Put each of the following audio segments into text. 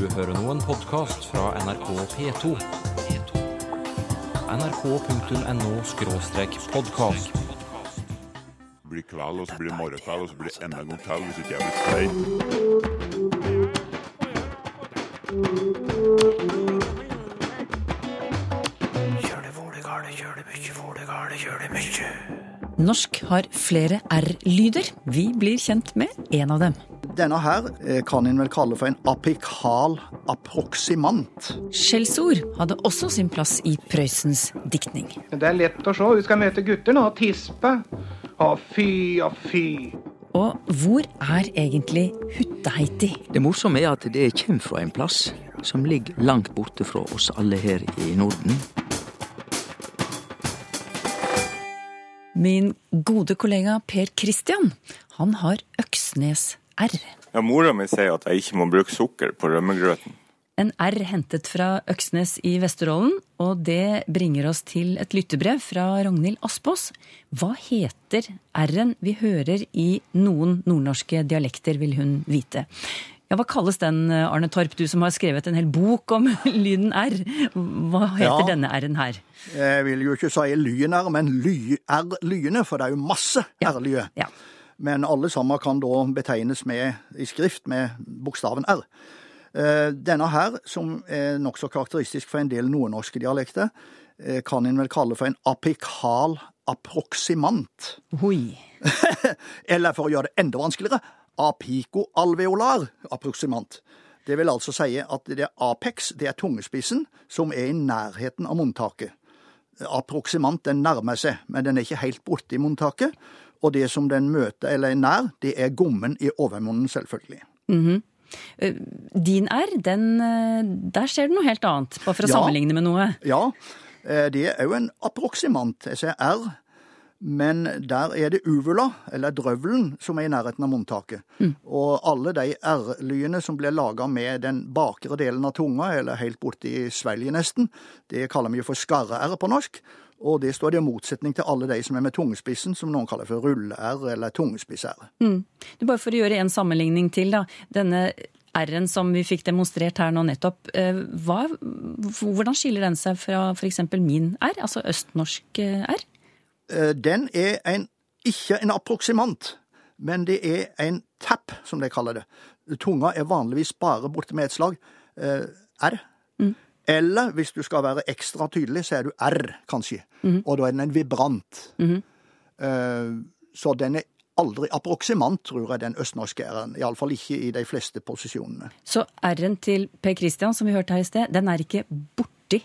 Du hører nå en podkast fra NRK P2. nrk.no-podkast. blir kveld, og så blir det morgenkveld, og så blir det enda en gang til hvis ikke jeg blir stein. Norsk har flere R-lyder. Vi blir kjent med en av dem. Denne her eh, kan en vel kalle for en apikal-approximant. Skjellsord hadde også sin plass i Prøysens diktning. Det er lett å se. Vi skal møte gutter nå. Tispe. Å, fy og fy. Og hvor er egentlig Hutteheiti? Det morsomme er at det kommer fra en plass som ligger langt borte fra oss alle her i Norden. Min gode kollega Per Christian, han har Øksnes-R. Ja, Mora mi sier at jeg ikke må bruke sukker på rømmegrøten. En R hentet fra Øksnes i Vesterålen, og det bringer oss til et lyttebrev fra Ragnhild Aspås. Hva heter R-en vi hører i noen nordnorske dialekter, vil hun vite. Ja, Hva kalles den, Arne Torp, du som har skrevet en hel bok om lyden R? Hva heter Ja. denne R-en her? Jeg vil jo ikke si lyen her, men ly-R-lyene, for det er jo masse Ja. R-lye. Ja. Men alle sammen kan da betegnes med, i skrift med bokstaven R. Eh, Denne her, som er nokså karakteristisk for en del nordnorske dialekter, eh, kan en vel kalle for en apikal approximant. Oi! Eller for å gjøre det enda vanskeligere, apicoalveolar approximant. Det vil altså si at det er apex, det er tungespissen, som er i nærheten av munntaket. Approximant, den nærmer seg, men den er ikke helt borte i munntaket. Og det som den møter eller er nær, det er gommen i overmunnen, selvfølgelig. Eh, Din R, den, eh, der skjer det noe helt annet, bare for å Ja. sammenligne med noe. Ja, eh, det er jo en approximant, jeg sier R, men der er det uvula, eller drøvelen, som er i nærheten av munntaket. Og alle de R-lyene som blir laga med den bakre delen av tunga, eller helt borti svelget nesten, det kaller vi jo for skarre-R på norsk. Og det står i motsetning til alle de som er med tungespissen, som noen kaller for rulle-R eller tungespiss-R. Mm. bare for å gjøre en sammenligning til, da. Denne R-en som vi fikk demonstrert her nå nettopp, eh, hva, hvordan skiller den seg fra f.eks. min R, altså østnorsk eh, R? Eh, Den er en, ikke en approksimant, men det er en tap, som de kaller det. Tunga er vanligvis bare borte med et slag. R. R. Eller hvis du skal være ekstra tydelig, så er du R, kanskje. Og da er den en vibrant. Eh, Så den er aldri approksimant, tror jeg, den østnorske R-en. Iallfall ikke i de fleste posisjonene. Så R-en til Per Christian, som vi hørte her i sted, den er ikke borti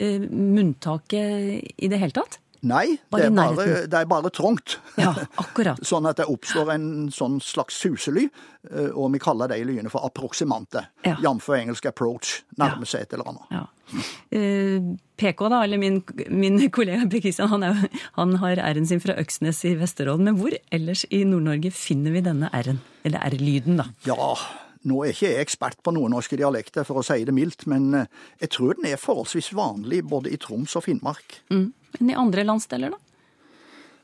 uh, munntaket i det hele tatt? Nei, Bare det er bare, det er bare trangt. Ja, akkurat. Sånn at det oppstår en sånn slags susely, eh, og vi kaller de lyene for approksimante. Ja. Jf. engelsk approach, nærme seg et eller annet. Ja. Eh, PK, da, eller min, min kollega Per Christian, han, er, han har R-en sin fra Øksnes i Vesterålen. Men hvor ellers i Nord-Norge finner vi denne R-en? Eller R-lyden, da? Ja, nå er ikke jeg ekspert på nordnorske dialekter, for å si det mildt, men eh, jeg tror den er forholdsvis vanlig både i Troms og Finnmark. Mm. Men i andre landsdeler, da?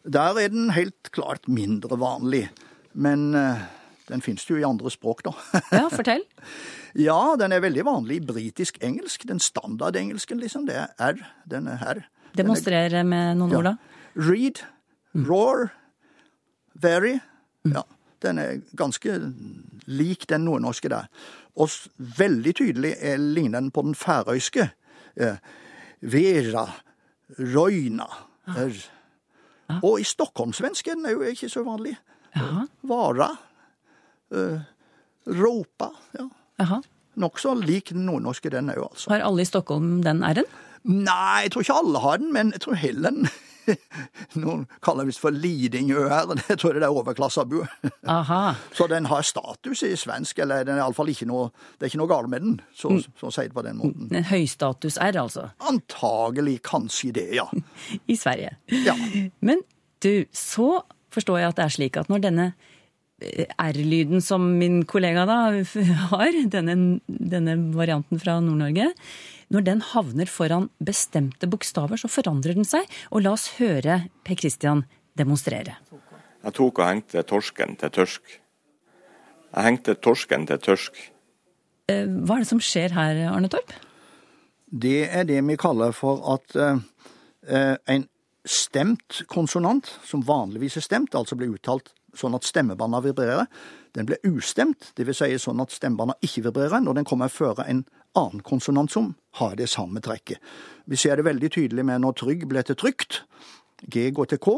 Der er den helt klart mindre vanlig, men eh, den finnes jo i andre språk, da. Ja, fortell. ja, den er veldig vanlig i britisk-engelsk, den standardengelsken, liksom. Det er R, den er R. Demonstrer med noen ord, da. Read, roar, very. Ja, den er ganske lik den nordnorske der. Og veldig tydelig er ligner den på den færøyske. Eh, vera, roina. Er. Og i stockholmsvensk er jo ikke så vanlig. Jaha. Vara, Uh, ropa. Ja. Jaha. Nokså lik den nordnorske, den òg, altså. Har alle i Stockholm den R-en? Nei, jeg tror ikke alle har den, men jeg tror heller den Noen kaller det visst for Lidingø her, og det tror jeg det er overklassebu. Aha. Så den har status i svensk, eller den er iallfall ikke noe Det er ikke noe galt med den, så, så å si det på den måten. En høystatus-R, altså. Antagelig kanskje det, ja. I Sverige. Ja. Men du, så forstår jeg at det er slik at når denne eh, R-lyden som min kollega da har, denne, denne varianten fra Nord-Norge, når den havner foran bestemte bokstaver, så forandrer den seg. Og la oss høre Per Christian demonstrere. Jeg tok og hengte torsken til tørsk. Jeg hengte torsken til tørsk. Eh, Hva er det som skjer her, Arne Torp? Det er det vi kaller for at eh, eh, en stemt konsonant, som vanligvis er stemt, altså blir uttalt sånn at stemmebånda vibrerer, den blir ustemt, dvs. Si sånn at stemmebånda ikke vibrerer når den kommer før en annen konsonant som har det samme trekket. Vi ser det veldig tydelig med når trygg blir til trygt, G går til K,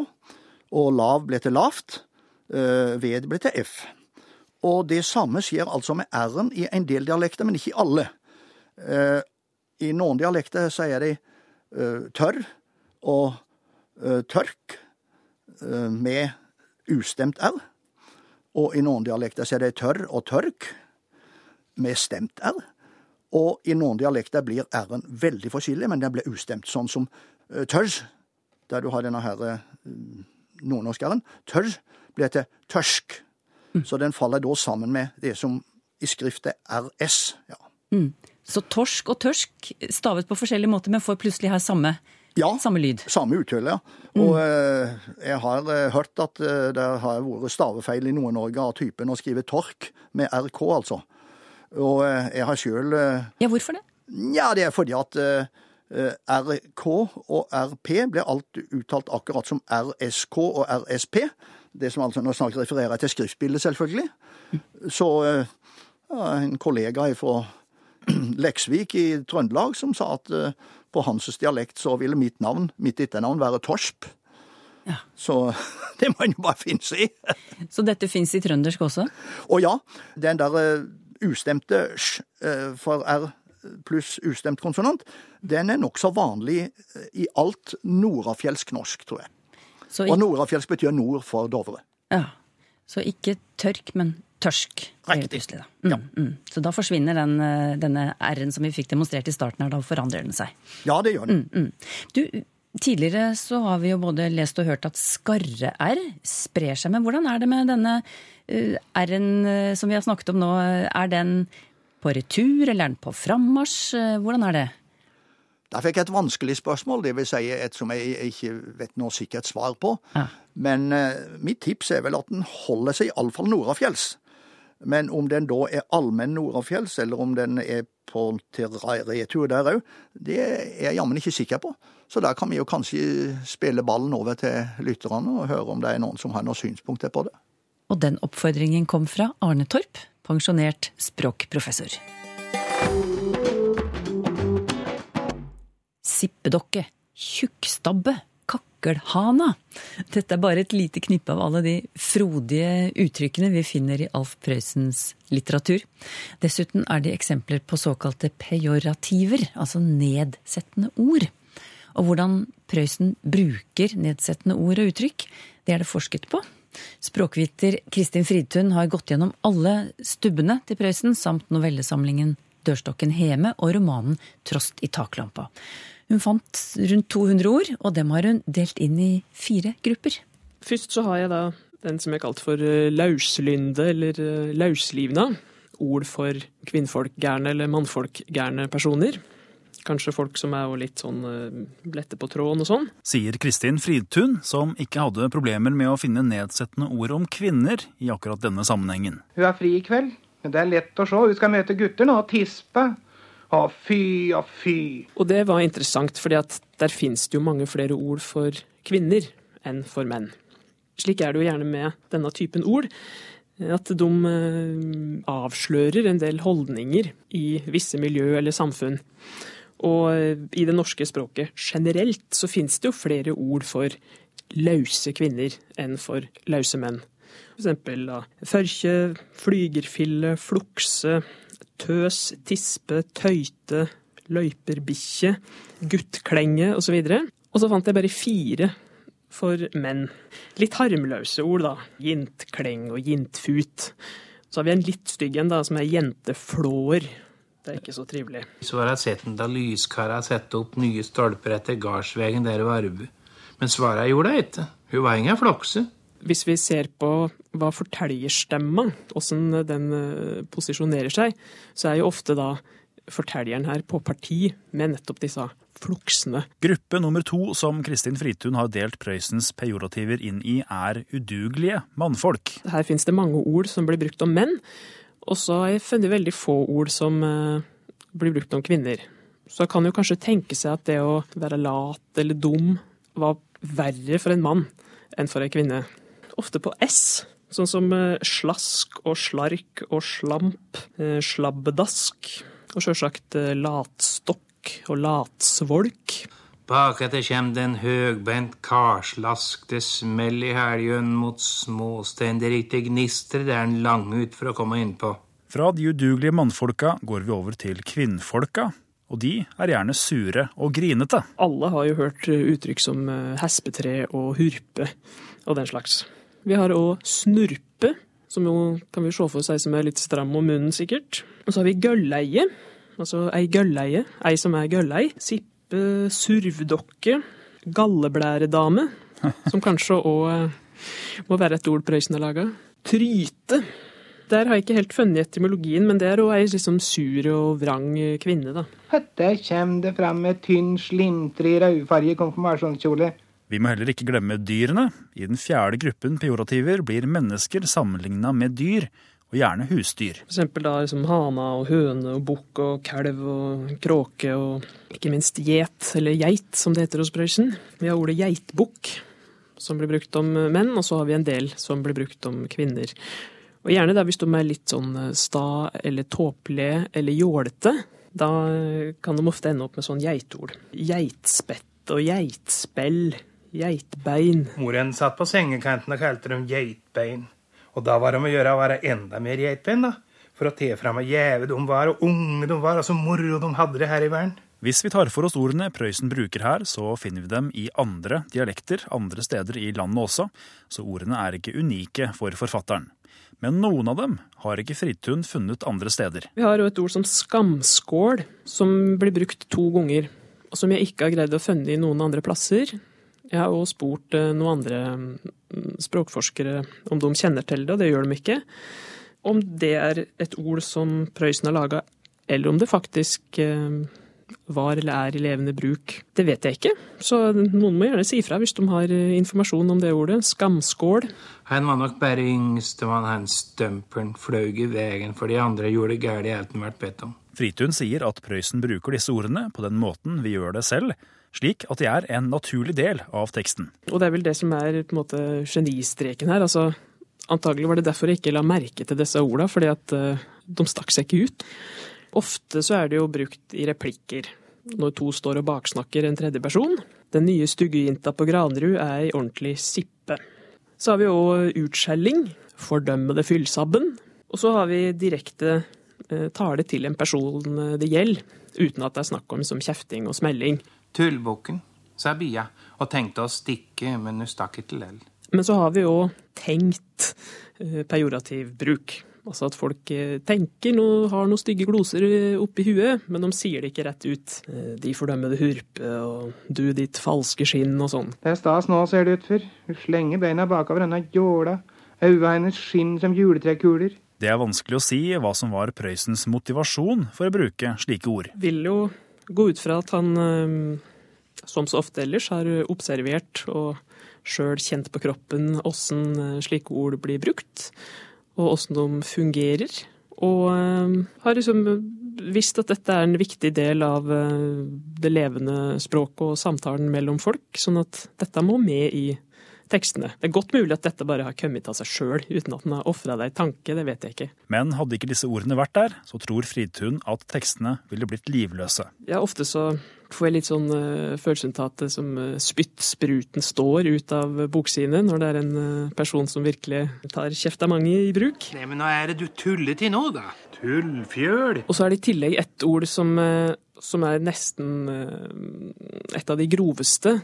og lav blir til lavt, eh, ved blir til F. Og det samme skjer altså med R-en i en del dialekter, men ikke i alle. Eh, I noen dialekter sier de eh, tørr og tørk med ustemt R. Og i noen dialekter sier de tørr og tørk med stemt R. Og i noen dialekter blir R-en veldig forskjellig, men den blir ustemt, sånn som uh, tørs, der du har denne her uh, nordnorsk-R-en. Tørs blir til tørsk. Så den faller da sammen med det som i skrift er RS. Ja. Så torsk og tørsk stavet på forskjellige måter, men får plutselig her samme, Ja, samme lyd. samme uttale, ja. Og eh, jeg har eh, hørt at eh, det har vært stavefeil i Nord-Norge av typen å skrive tork med RK, altså. Og eh, jeg har sjøl eh, Ja, hvorfor det? Ja, det er fordi at eh, RK og RP blir alt uttalt akkurat som RSK og RSP. Det som altså nå snart refererer til skriftbildet, selvfølgelig. Så ja, en kollega fra Leksvik i Trøndelag som sa at på hans dialekt så ville mitt navn, mitt etternavn, være Torsp. Ja. Så det må en jo bare finne seg i. Så dette fins i trøndersk også? Og ja, den der ustemte sj eh, for R pluss ustemt konsonant, den er nokså vanlig eh, i alt nordafjellsk-norsk, tror jeg. Så, Og nordafjellsk betyr nord for Dovre. ja. Så ikke tørk, men tørsk. Riktig. plutselig Da. Mm, mm. Så da forsvinner den, eh, denne R-en som vi fikk demonstrert i starten her, da forandrer den seg. Ja, det gjør den. Mm. Du, tidligere så har vi jo både lest og hørt at skarre-R sprer seg. Men hvordan er det med denne eh, R-en eh, som vi har snakket om nå? Er den på retur, eller er den på frammarsj? Eh, Hvordan er det? Der fikk jeg et vanskelig spørsmål, det vil si et som jeg ikke vet noe sikkert svar på. Ja. Men uh, mitt tips er vel at den holder seg iallfall nordafjells. Men om den da er allmenn nordafjells, eller om den er på retur der òg, det er jeg jammen ikke sikker på. Så der kan vi jo kanskje spille ballen over til lytterne og høre om det er noen som har noen synspunkter på det. Og den oppfordringen kom fra Arne Torp, pensjonert språkprofessor. Sippedokke, tjukkstabbe, kakkelhana. Dette er bare et lite knippe av alle de frodige uttrykkene vi finner i Alf Prøysens litteratur. Dessuten er de eksempler på såkalte pejorativer, altså nedsettende ord. Og hvordan Prøysen bruker nedsettende ord og uttrykk, det er det forsket på. Språkviter Kristin Fridtun har gått gjennom alle stubbene til Prøysen, samt novellesamlingen Dørstokken Heme og romanen Trost i taklampa. Hun fant rundt 200 ord, og dem har hun delt inn i fire grupper. Først så har jeg da den som jeg kalte for eh, lauslynde, eller eh, lauslivna. Ord for kvinnfolkgærne eller mannfolkgærne personer. Kanskje folk som er litt sånn eh, lette på tråden og sånn. sier Kristin Fridtun, som ikke hadde problemer med å finne nedsettende ord om kvinner i akkurat denne sammenhengen. Hun er fri i kveld. Men det er lett å se. Hun skal møte gutter nå og tispe. Å, fy og fy. Og det var interessant, fordi at der finnes det jo mange flere ord for kvinner enn for menn. Slik er det jo gjerne med denne typen ord. At de eh, avslører en del holdninger i visse miljø eller samfunn. Og eh, i det norske språket generelt så finnes det jo flere ord for lause kvinner enn for lause menn. For eksempel da, førkje, flygerfille, flukse, tøs, tispe, tøyte, løyperbikkje, guttklenge osv. Og så fant jeg bare fire for menn. Litt harmløse ord, da. Jintkleng og jintfut. Så har vi en litt stygg en, da, som er jenteflår. Det er ikke så trivelig. Så jeg sett den da lyskara sette opp nye stolper etter gardsvegen der ved Arbu. Men svaret gjorde jeg ikke. Hun var ingen flokse. Hvis vi ser på hva fortellerstemma, åssen den eh, posisjonerer seg, så er jo ofte da fortelleren her på parti med nettopp disse fluksene. Gruppe nummer to som Kristin Fritun har delt Prøysens pejorativer inn i, er udugelige mannfolk. Her finnes det mange ord som blir brukt om menn, Og så har jeg funnet veldig få ord som eh, blir brukt om kvinner. Så kan jo kanskje tenke seg at det å være lat eller dum var verre for en mann enn for en kvinne. Ofte på S, sånn som eh, slask og slark og slamp, eh, slabbedask, og sjølsagt eh, latstokk og latsvolk. Baketter kjem den en høgbeint karslask, det smell i helgen mot småstein, det riktig gnister, det er en lang ut for å komme innpå. Fra de udugelige mannfolka går vi over til kvinnfolka, og de er gjerne sure og grinete. Alle har jo hørt uttrykk som hespetre og hurpe og den slags. Vi har òg snurpe, som jo kan vi se for seg som er litt stram om munnen, sikkert. Og så har vi gølleie, altså ei gølleie, ei som er gøllei. Sippe, survdokke, galleblæredame, som kanskje òg må være et ord Prøysen har laga. Tryte. Der har jeg ikke helt funnet etymologien, men det er òg ei liksom sur og vrang kvinne, da. Høtte kjem det fram med tynn, slintrig, rødfarget konfirmasjonskjole. Vi må heller ikke glemme dyrene. I den fjerde gruppen pejorativer blir mennesker sammenligna med dyr, og gjerne husdyr. Eksempel da liksom hana og høne og bukk og kalv og kråke og ikke minst gjet, eller geit som det heter hos Prøysen. Vi har ordet geitbukk, som blir brukt om menn, og så har vi en del som blir brukt om kvinner. Og gjerne da hvis de er litt sånn sta eller tåpelige eller jålete, da kan de ofte ende opp med sånn geitord. Geitspett og geitspell, geitbein. Moren satt på sengekanten og kalte dem geitbein. Og da var det om å gjøre å være enda mer geitbein, da. For å te fram hvor gjeve de var, og unge de var, og så moro de hadde det her i verden. Hvis vi tar for oss ordene Prøysen bruker her, så finner vi dem i andre dialekter andre steder i landet også, så ordene er ikke unike for forfatteren. Men noen av dem har ikke Fridtun funnet andre steder. Vi har jo et ord som skamskål, som blir brukt to ganger, og som jeg ikke har greid å funne i noen andre plasser. Jeg har også spurt eh, noen andre mm, språkforskere om de kjenner til det, og det gjør de ikke. Om det er et ord som Prøysen har laga, eller om det faktisk eh, var eller er i levende bruk, det vet jeg ikke. Så noen må gjerne si ifra hvis de har eh, informasjon om det ordet. Skamskål. Han var nok bare yngstemann, han stømperen, fløy i veien, for de andre gjorde galt alt han ble bedt om. Fritun sier at Prøysen bruker disse ordene på den måten vi gjør det selv, slik at de er en naturlig del av teksten. Og det er vel det som er på en måte genistreken her. altså Antagelig var det derfor jeg ikke la merke til disse orda, fordi at uh, de stakk seg ikke ut. Ofte så er det jo brukt i replikker, når to står og baksnakker en tredje person. Den nye stuggejenta på Granerud er ei ordentlig sippe. Så har vi òg utskjelling, fordømmede fyllsabben. Og så har vi direkte uh, tale til en person det gjelder, uten at det er snakk om som kjefting og smelling. Tullbukken, sa Bia, og tenkte å stikke, men hun stakk ikke lell. Men så har vi jo tenkt eh, pejorativ bruk. Altså at folk eh, tenker noe, har noen stygge gloser oppi huet, men de sier det ikke rett ut. Eh, De fordømmede hurpe og du ditt falske skinn og sånn. Det er stas nå, ser det ut for. Hun slenger beina bakover denne jåla. Øya hennes skinn som juletrekuler. Det er vanskelig å si hva som var Prøysens motivasjon for å bruke slike ord. Vil jo gå ut fra at han, eh, som så ofte ellers, har observert og sjøl kjent på kroppen åssen slike ord blir brukt, og åssen de fungerer. Og eh, har liksom visst at dette er en viktig del av eh, det levende språket og samtalen mellom folk, sånn at dette må med i tekstene. Det er godt mulig at dette bare har kommet av seg sjøl, uten at den har ofra det i tanke, det vet jeg ikke. Men hadde ikke disse ordene vært der, så tror Fridtun at tekstene ville blitt livløse. Ja, ofte så får jeg litt sånn uh, følelsen til at det som uh, spyttspruten står ut av boksidene, når det er en uh, person som virkelig tar kjeft av mange i bruk. Nei, men hva er det du tuller til nå, da? Tullfjøl? Og så er det i tillegg et ord som, uh, som er nesten uh, et av de groveste,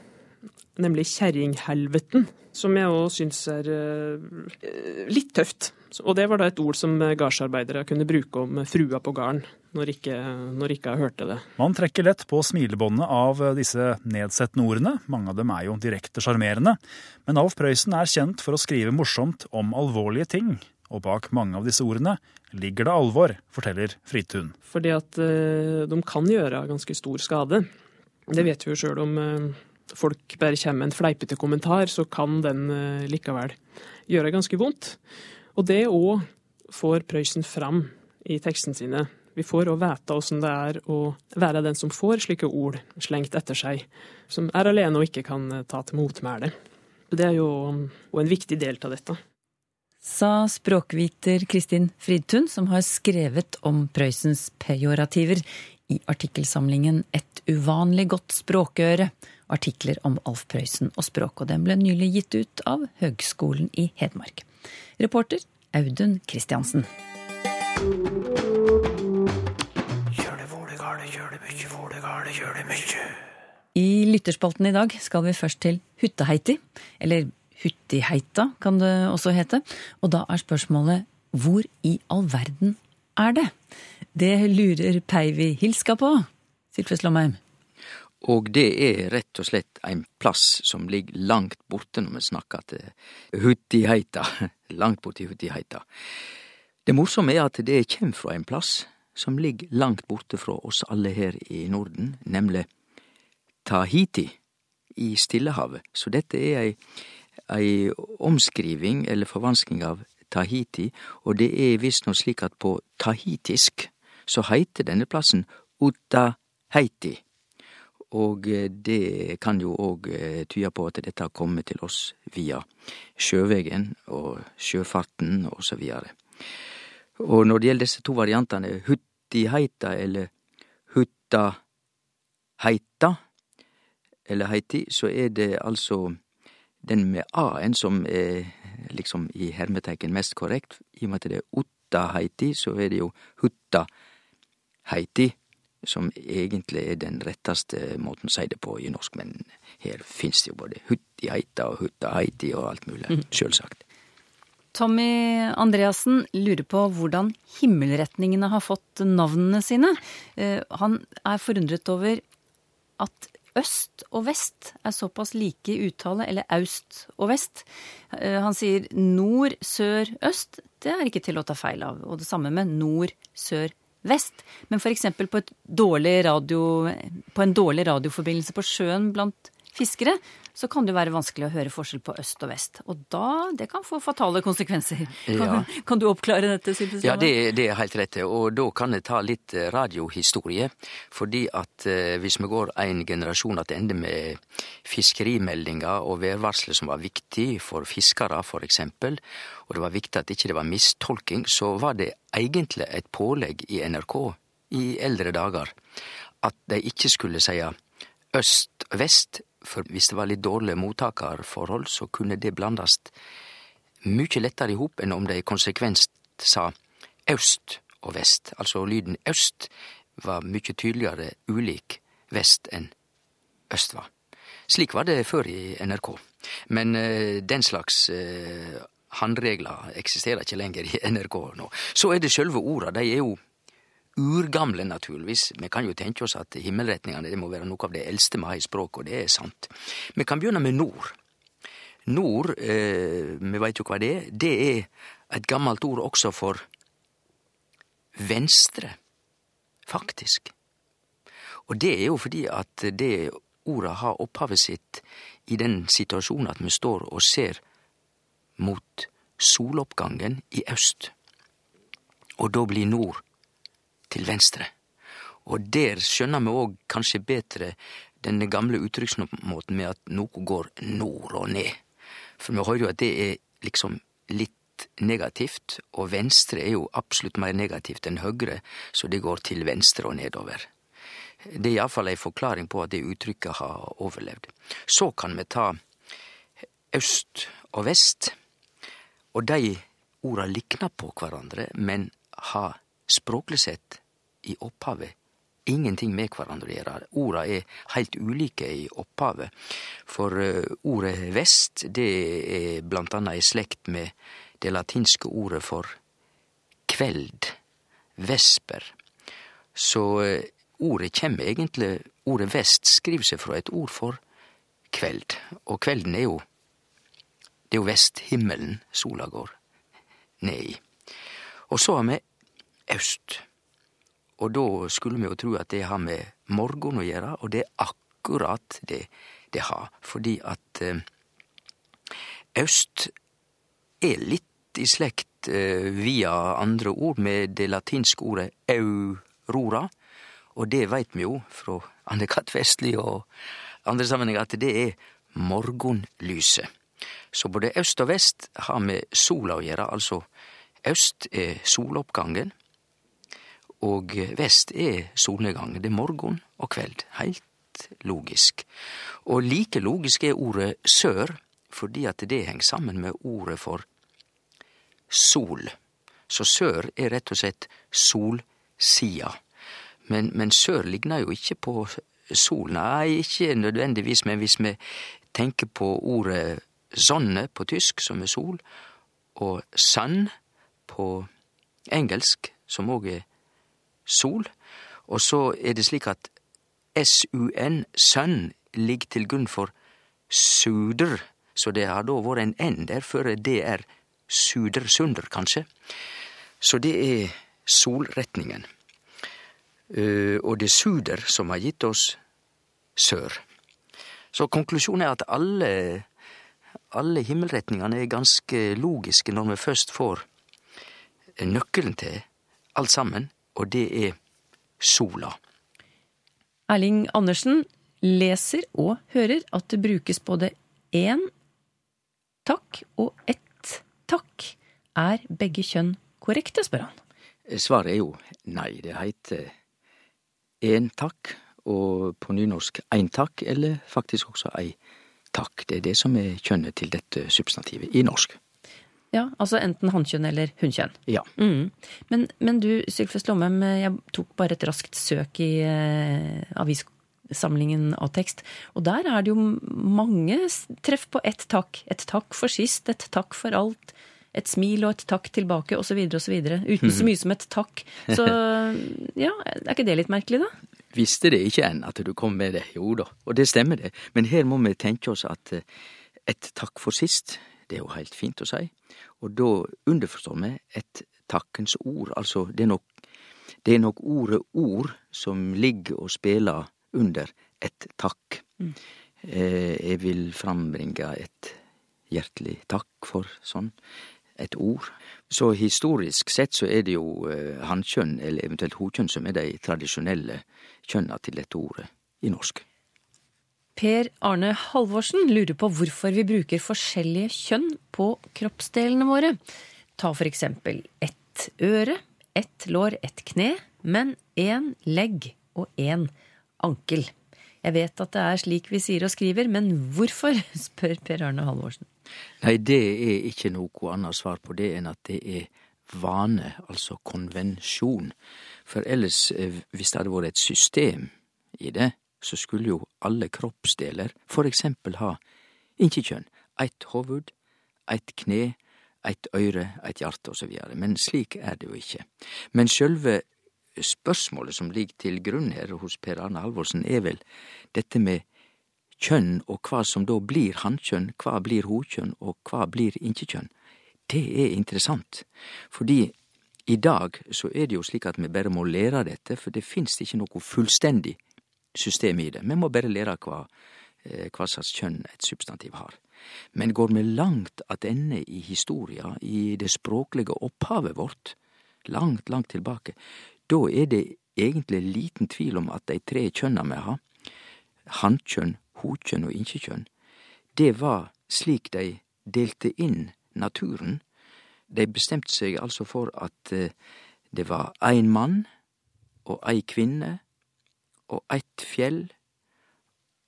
nemlig kjerringhelveten. Som jeg òg syns er uh, litt tøft. Og det var da et ord som gardsarbeidere kunne bruke om frua på gården, når ikke, når ikke jeg hørte det. Man trekker lett på smilebåndet av disse nedsettende ordene. Mange av dem er jo direkte sjarmerende. Men Alf Prøysen er kjent for å skrive morsomt om alvorlige ting. Og bak mange av disse ordene ligger det alvor, forteller Fridtun. Fordi at uh, de kan gjøre ganske stor skade. Det vet vi jo sjøl om uh, folk bare kommer med en fleipete kommentar, så kan den uh, likevel gjøre ganske vondt. Og det òg får Prøysen fram i tekstene sine. Vi får òg vite åssen det er å være den som får slike ord slengt etter seg, som er alene og ikke kan ta til motmæle. Det er jo en viktig del av dette. Sa språkviter Kristin Fridtun, som har skrevet om Prøysens pejorativer i artikkelsamlingen Et uvanlig godt språkøre. Artikler om Alf Prøysen og språk, og den ble nylig gitt ut av Høgskolen i Hedmark. Reporter Audun Christiansen. I lytterspalten i dag skal vi først til Hutteheiti, eller Huttiheita kan det også hete. Og da er spørsmålet hvor i all verden er det? Det lurer Peivi Hilska på, Sylfes Lomheim. Og det er rett og slett ein plass som ligg langt borte når vi snakkar til Hutiheita. Langt borti Hutiheita. Det morsomme er at det kjem frå ein plass som ligg langt borte frå oss alle her i Norden, nemleg Tahiti i Stillehavet. Så dette er ei, ei omskriving eller forvansking av Tahiti, og det er visstnok slik at på tahitisk så heiter denne plassen Uttaheiti. Og eh, det kan jo òg eh, tyde på at dette har kommet til oss via sjøvegen og sjøfarten og så videre. Og når det gjelder disse to variantene, Huttiheita eller Huttaheita eller Heiti, så er det altså den med a-en som er liksom i hermetegn mest korrekt. I og med at det er ottaheiti, så er det jo Huttaheiti som egentlig er den retteste måten å si det på i norsk, men her finnes det jo både Huttiheita og Huttaheiti og alt mulig, mm. sjølsagt. Tommy Andreassen lurer på hvordan himmelretningene har fått navnene sine. Han er forundret over at øst og vest er såpass like i uttale, eller aust og vest. Han sier nord, sør, øst. Det er ikke til å ta feil av. Og det samme med nord, sør, vest. Men f.eks. På, på en dårlig radioforbindelse på sjøen blant fiskere, så kan det være vanskelig å høre forskjell på øst og vest. Og da, det kan få fatale konsekvenser. Kan, ja. kan du oppklare dette, Sylfes Ja, det, det, er helt rett. Og da kan jeg ta litt eh, radiohistorie. Fordi at eh, hvis vi går en generasjon tilbake med fiskerimeldinger og værvarsler som var viktig for fiskere, f.eks., og det var viktig at ikke det var mistolking, så var det egentlig et pålegg i NRK i eldre dager at de ikke skulle si øst-vest, for hvis det var litt dårlige mottakarforhold, så kunne det blandast mykje lettare i hop enn om dei konsekvent sa øst og vest. Altså lyden øst var mykje tydeligere ulik vest enn øst var. Slik var det før i NRK. Men uh, den slags uh, handregler eksisterer ikke lenger i NRK nå. Så er det sjølve orda. De er jo urgamle, naturligvis. Vi kan jo tenke oss at himmelretningene det må være noe av det eldste vi har i språket, og det er sant. Vi kan begynne med nord. Nord, eh, vi veit jo hva det er, det er et gammelt ord også for venstre, faktisk. Og det er jo fordi at det ordet har opphavet sitt i den situasjonen at vi står og ser mot soloppgangen i øst. Og da blir nord til venstre. Og der skjønner vi òg kanskje bedre den gamle uttrykksmåten med at noe går nord og ned. For vi hører jo at det er liksom litt negativt, og venstre er jo absolutt mer negativt enn høyre, så det går til venstre og nedover. Det er iallfall ei forklaring på at det uttrykket har overlevd. Så kan vi ta øst og vest, og de orda likner på hverandre, men har språklig sett i opphavet ingenting med hverandre å gjøre. Orda er heilt ulike i opphavet. For uh, ordet vest, det er blant anna i slekt med det latinske ordet for kveld, vesper. Så uh, ordet kjem egentlig Ordet vest skriver seg fra et ord for kveld, og kvelden er jo det er jo vesthimmelen sola går ned i. Og så har vi øst. Og da skulle vi jo tro at det har med morgen å gjøre, og det er akkurat det det har. Fordi at eh, øst er litt i slekt eh, via andre ord med det latinske ordet aurora. Og det veit vi jo fra Anne-Kat. Vestli og andre sammenhenger at det er morgenlyset. Så både øst og vest har med sola å gjøre, altså øst er soloppgangen, og vest er solnedgangen. Det er morgen og kveld. Heilt logisk. Og like logisk er ordet sør, fordi at det henger sammen med ordet for sol. Så sør er rett og slett solsida. Men, men sør ligner jo ikke på sol. Nei, ikke nødvendigvis, men hvis vi tenker på ordet sonne på tysk, som er sol, og sun på engelsk, som òg er sol, og så er det slik at sun, sønn, ligger til grunn for suder, så det har da vært en n der før det er sudersunder, kanskje. Så det er solretningen. Uh, og det er suder som har gitt oss sør. Så konklusjonen er at alle, alle himmelretningene er ganske logiske når vi først får nøkkelen til alt sammen, og det er sola. Erling Andersen leser og hører at det brukes både én takk og ett takk. Er begge kjønn korrekte, spør han. Svaret er jo nei. Det heter én takk, og på nynorsk én takk, eller faktisk også ei takk. Det er det som er kjønnet til dette substantivet i norsk. Ja, altså enten hannkjønn eller hunnkjønn. Ja. Mm. Men, men, du, Sylfest Lomheim, jeg tok bare et raskt søk i eh, avissamlingen av tekst, og der er det jo mange treff på ett takk. Et takk for sist, et takk for alt, et smil og et takk tilbake, osv., osv. Uten så mye som et takk. Så ja, er ikke det litt merkelig, da? Visste det ikke enn at du kom med det? Jo da, og det stemmer det. Men her må vi tenke oss at eh, et takk for sist, det er jo helt fint å si. Og da underforstår vi et takkens ord. Altså, det er nok, det er nok ordet ord som ligger og spiller under et takk. Mm. Eh, jeg vil frambringe et hjertelig takk for sånn et ord. Så historisk sett så er det jo eh, hankjønn, eller eventuelt hokjønn, som er de tradisjonelle kjønna til dette ordet i norsk. Per Arne Halvorsen lurer på hvorfor vi bruker forskjellige kjønn på kroppsdelene våre. Ta for eksempel ett øre, ett lår, ett kne, men én legg og én ankel. Jeg vet at det er slik vi sier og skriver, men hvorfor, spør Per Arne Halvorsen. Nei, det er ikke noe annet svar på det enn at det er vane, altså konvensjon. For ellers, eh, hvis det hadde vært et system i det, så skulle jo alle kroppsdeler for eksempel ha inkjekjønn, eit hovud, eit kne, eit øyre, eit hjarte osv. Men slik er det jo ikke. Men sjølve spørsmålet som ligger til grunn her hos Per Arne Halvorsen, er vel dette med kjønn og hva som da blir hankjønn, hva blir hokjønn og hva blir inkjekjønn. Det er interessant, fordi i dag så er det jo slik at vi bare må lære dette, for det finst ikke noe fullstendig system i det. Vi må berre lære hva, kva slags kjønn eit substantiv har. Men går vi langt attende i historia, i det språklige opphavet vårt, langt, langt tilbake, da er det egentlig liten tvil om at dei tre kjønna vi har, hannkjønn, hokjønn og inkjekjønn, det var slik dei delte inn naturen. De bestemte seg altså for at eh, det var ein mann og ei kvinne og eitt fjell,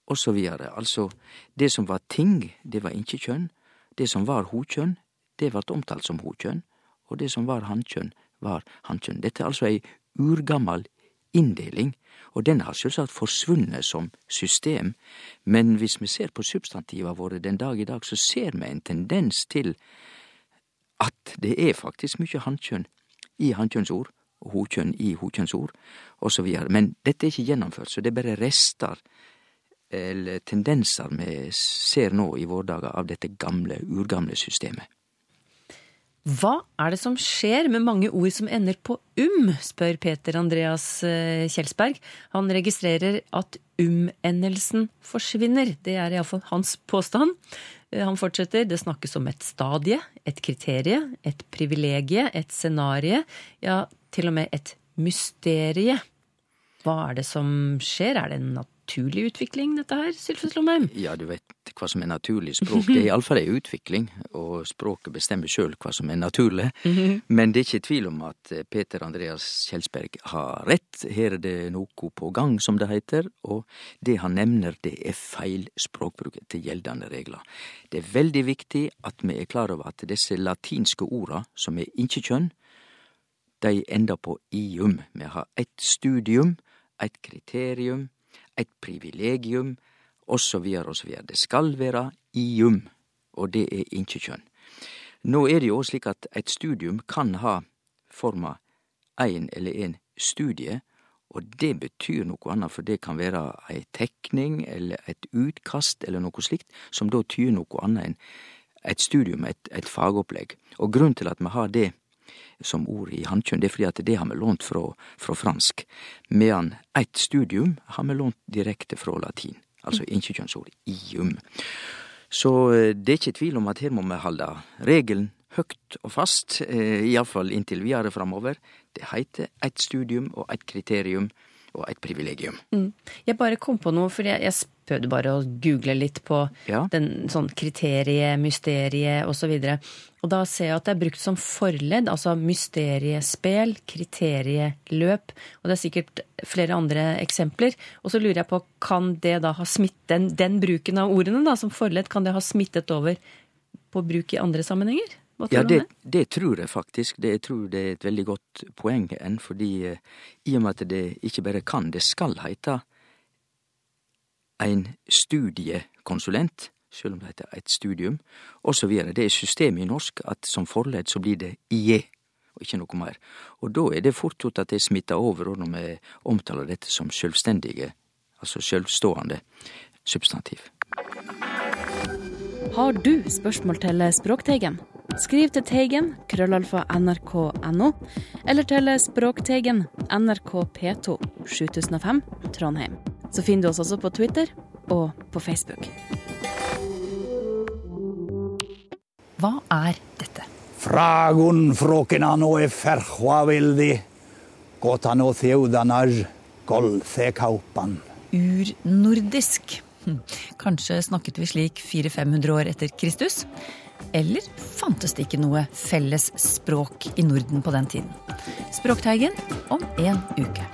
og så vidare. Altså, det som var ting, det var ikkje kjønn. Det som var hokjønn, det vart omtalt som hokjønn, og det som var hankjønn, var hankjønn. Dette er altså ei urgammal inndeling, og den har sjølvsagt forsvunnet som system, men hvis vi ser på substantiva våre den dag i dag, så ser vi en tendens til at det er faktisk mykje hankjønn i hankjønnsord, hokjønn i hokjønnsord, osv. Men dette er ikke gjennomført, så det er bare rester eller tendenser vi ser nå i våre dager av dette gamle, urgamle systemet. Hva er det som skjer med mange ord som ender på um, spør Peter Andreas eh, Kjelsberg. Han registrerer at um-endelsen forsvinner. Det er iallfall hans påstand. Eh, Han fortsetter. Det snakkes om et stadie, et kriterie, et privilegie, et scenarie. Ja, til og med et mysterie. Hva er det som skjer? Er det en naturlig utvikling, dette her, Sylfus Lomheim? Ja, du vet hva som er naturlig språk. Det er iallfall ei utvikling, og språket bestemmer sjøl hva som er naturlig. Men det er ikke tvil om at eh, Peter Andreas Kjelsberg har rett. Her er det noe på gang, som det heter, og det han nevner, det er feil språkbruk etter gjeldende regler. Det er veldig viktig at vi er klar over at disse latinske orda, som er inkjekjønn, de ender på ium. Vi har eit studium, eit kriterium, eit privilegium, osv., osv. Det skal vere ium, og det er inkjekjønn. Nå er det jo slik at eit studium kan ha forma ein eller ein studie, og det betyr noko anna, for det kan vere ei tekning eller eit utkast eller noko slikt, som da tyder noko anna enn eit studium, eit, eit fagopplegg. Og grunnen til at vi har det som ord i hankjønn. det er fordi at det har vi lånt fra, fra fransk, medan eit studium har vi lånt direkte fra latin, altså inkjekjønnsord ium. Så eh, det er ikke tvil om at her må vi holde regelen høgt og fast, eh, iallfall inntil videre framover. Det heiter eit studium og eit kriterium og et privilegium. Mm. Jeg bare kom på noe, for jeg, jeg prøvde bare å google litt på Ja. den sånn kriterie, mysterie osv. Og, og da ser jeg at det er brukt som forledd, altså mysteriespel, kriterieløp, og det er sikkert flere andre eksempler. Og så lurer jeg på, kan det da ha smittet, den, den bruken av ordene da, som forledd, kan det ha smittet over på bruk i andre sammenhenger? Hva tror Ja, du det, om det? det tror jeg faktisk. Det, jeg tror det er et veldig godt poeng enn, fordi eh, i og med at det ikke bare kan, det skal heite ein studiekonsulent, sjøl om det heter et studium, og så videre. Det er systemet i norsk at som forledd så blir det IE, og ikke noe mer. Og da er det fort gjort at det smitter over når vi omtaler dette som sjølvstendige, altså sjølvstående substantiv. Har du spørsmål til Språkteigen? Skriv til Teigen, krøllalfa nrk.no, eller til Språkteigen, NRK P2, 7005, Trondheim. Så finner du oss også på Twitter og på Facebook. Hva er dette? Fragun frokinano e ferhua vildi, gotano theudanaj, golthekaupan. urnordisk. Hm, Kanskje snakket vi slik 400-500 år etter Kristus? Eller fantes det ikke noe felles språk i Norden på den tiden? Språkteigen om en uke.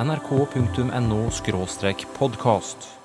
nrk.no podkast.